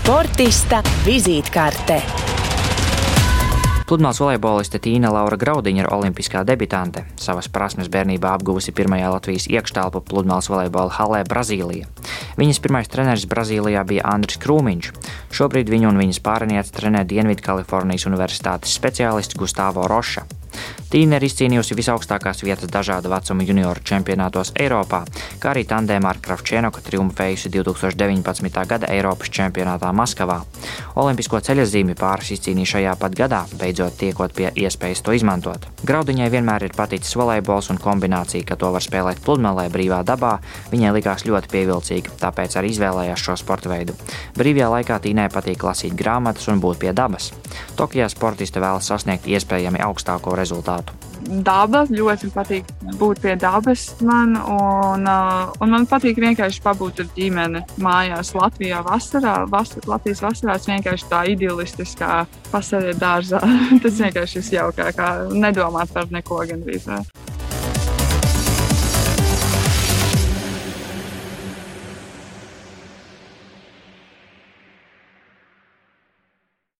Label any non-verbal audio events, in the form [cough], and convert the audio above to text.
Sportista vizītkarte. Pludmales volejboliste Tīna Laura Graudiņa ir olimpiskā debitante. Savas prasmes bērnībā apguvusi pirmajā Latvijas iekštelpu pludmales volejbola halē Brazīlijā. Viņas pirmais treneris Brazīlijā bija Andris Krūmiņš. Šobrīd viņu un viņas pārinieci trenē Dienvidkalifornijas Universitātes speciālists Gustavo Roša. Tīna ir izcīnījusi visaugstākās vietas dažādu vecumu junioru čempionātos Eiropā, kā arī tandēmā ar Kravčēnoku triumfējusi 2019. gada Eiropas čempionātā Maskavā. Olimpisko ceļazīmi pāris izcīnīja šajā pat gadā, beidzot tiekot pie iespējas to izmantot. Graudiņai vienmēr ir paticis volejbols un kombinācija, ka to var spēlēt pludmalē brīvā dabā, viņai likās ļoti pievilcīga, tāpēc arī izvēlējās šo sporta veidu. Brīvajā laikā Tīnai patīk lasīt grāmatas un būt pie dabas. Tokijā sportiste vēlas sasniegt iespējami augstāko rezultātu daba. Ļoti patīk būt pie dabas man, un, uh, un man patīk vienkārši pabūt ar ģimeni mājās Latvijā vasarā. Vas, Latvijas vasarās vienkārši tā idilistiskā pasaules dārzā. [laughs] Tas vienkārši ir jaukāk, nedomāt par neko gandrīz.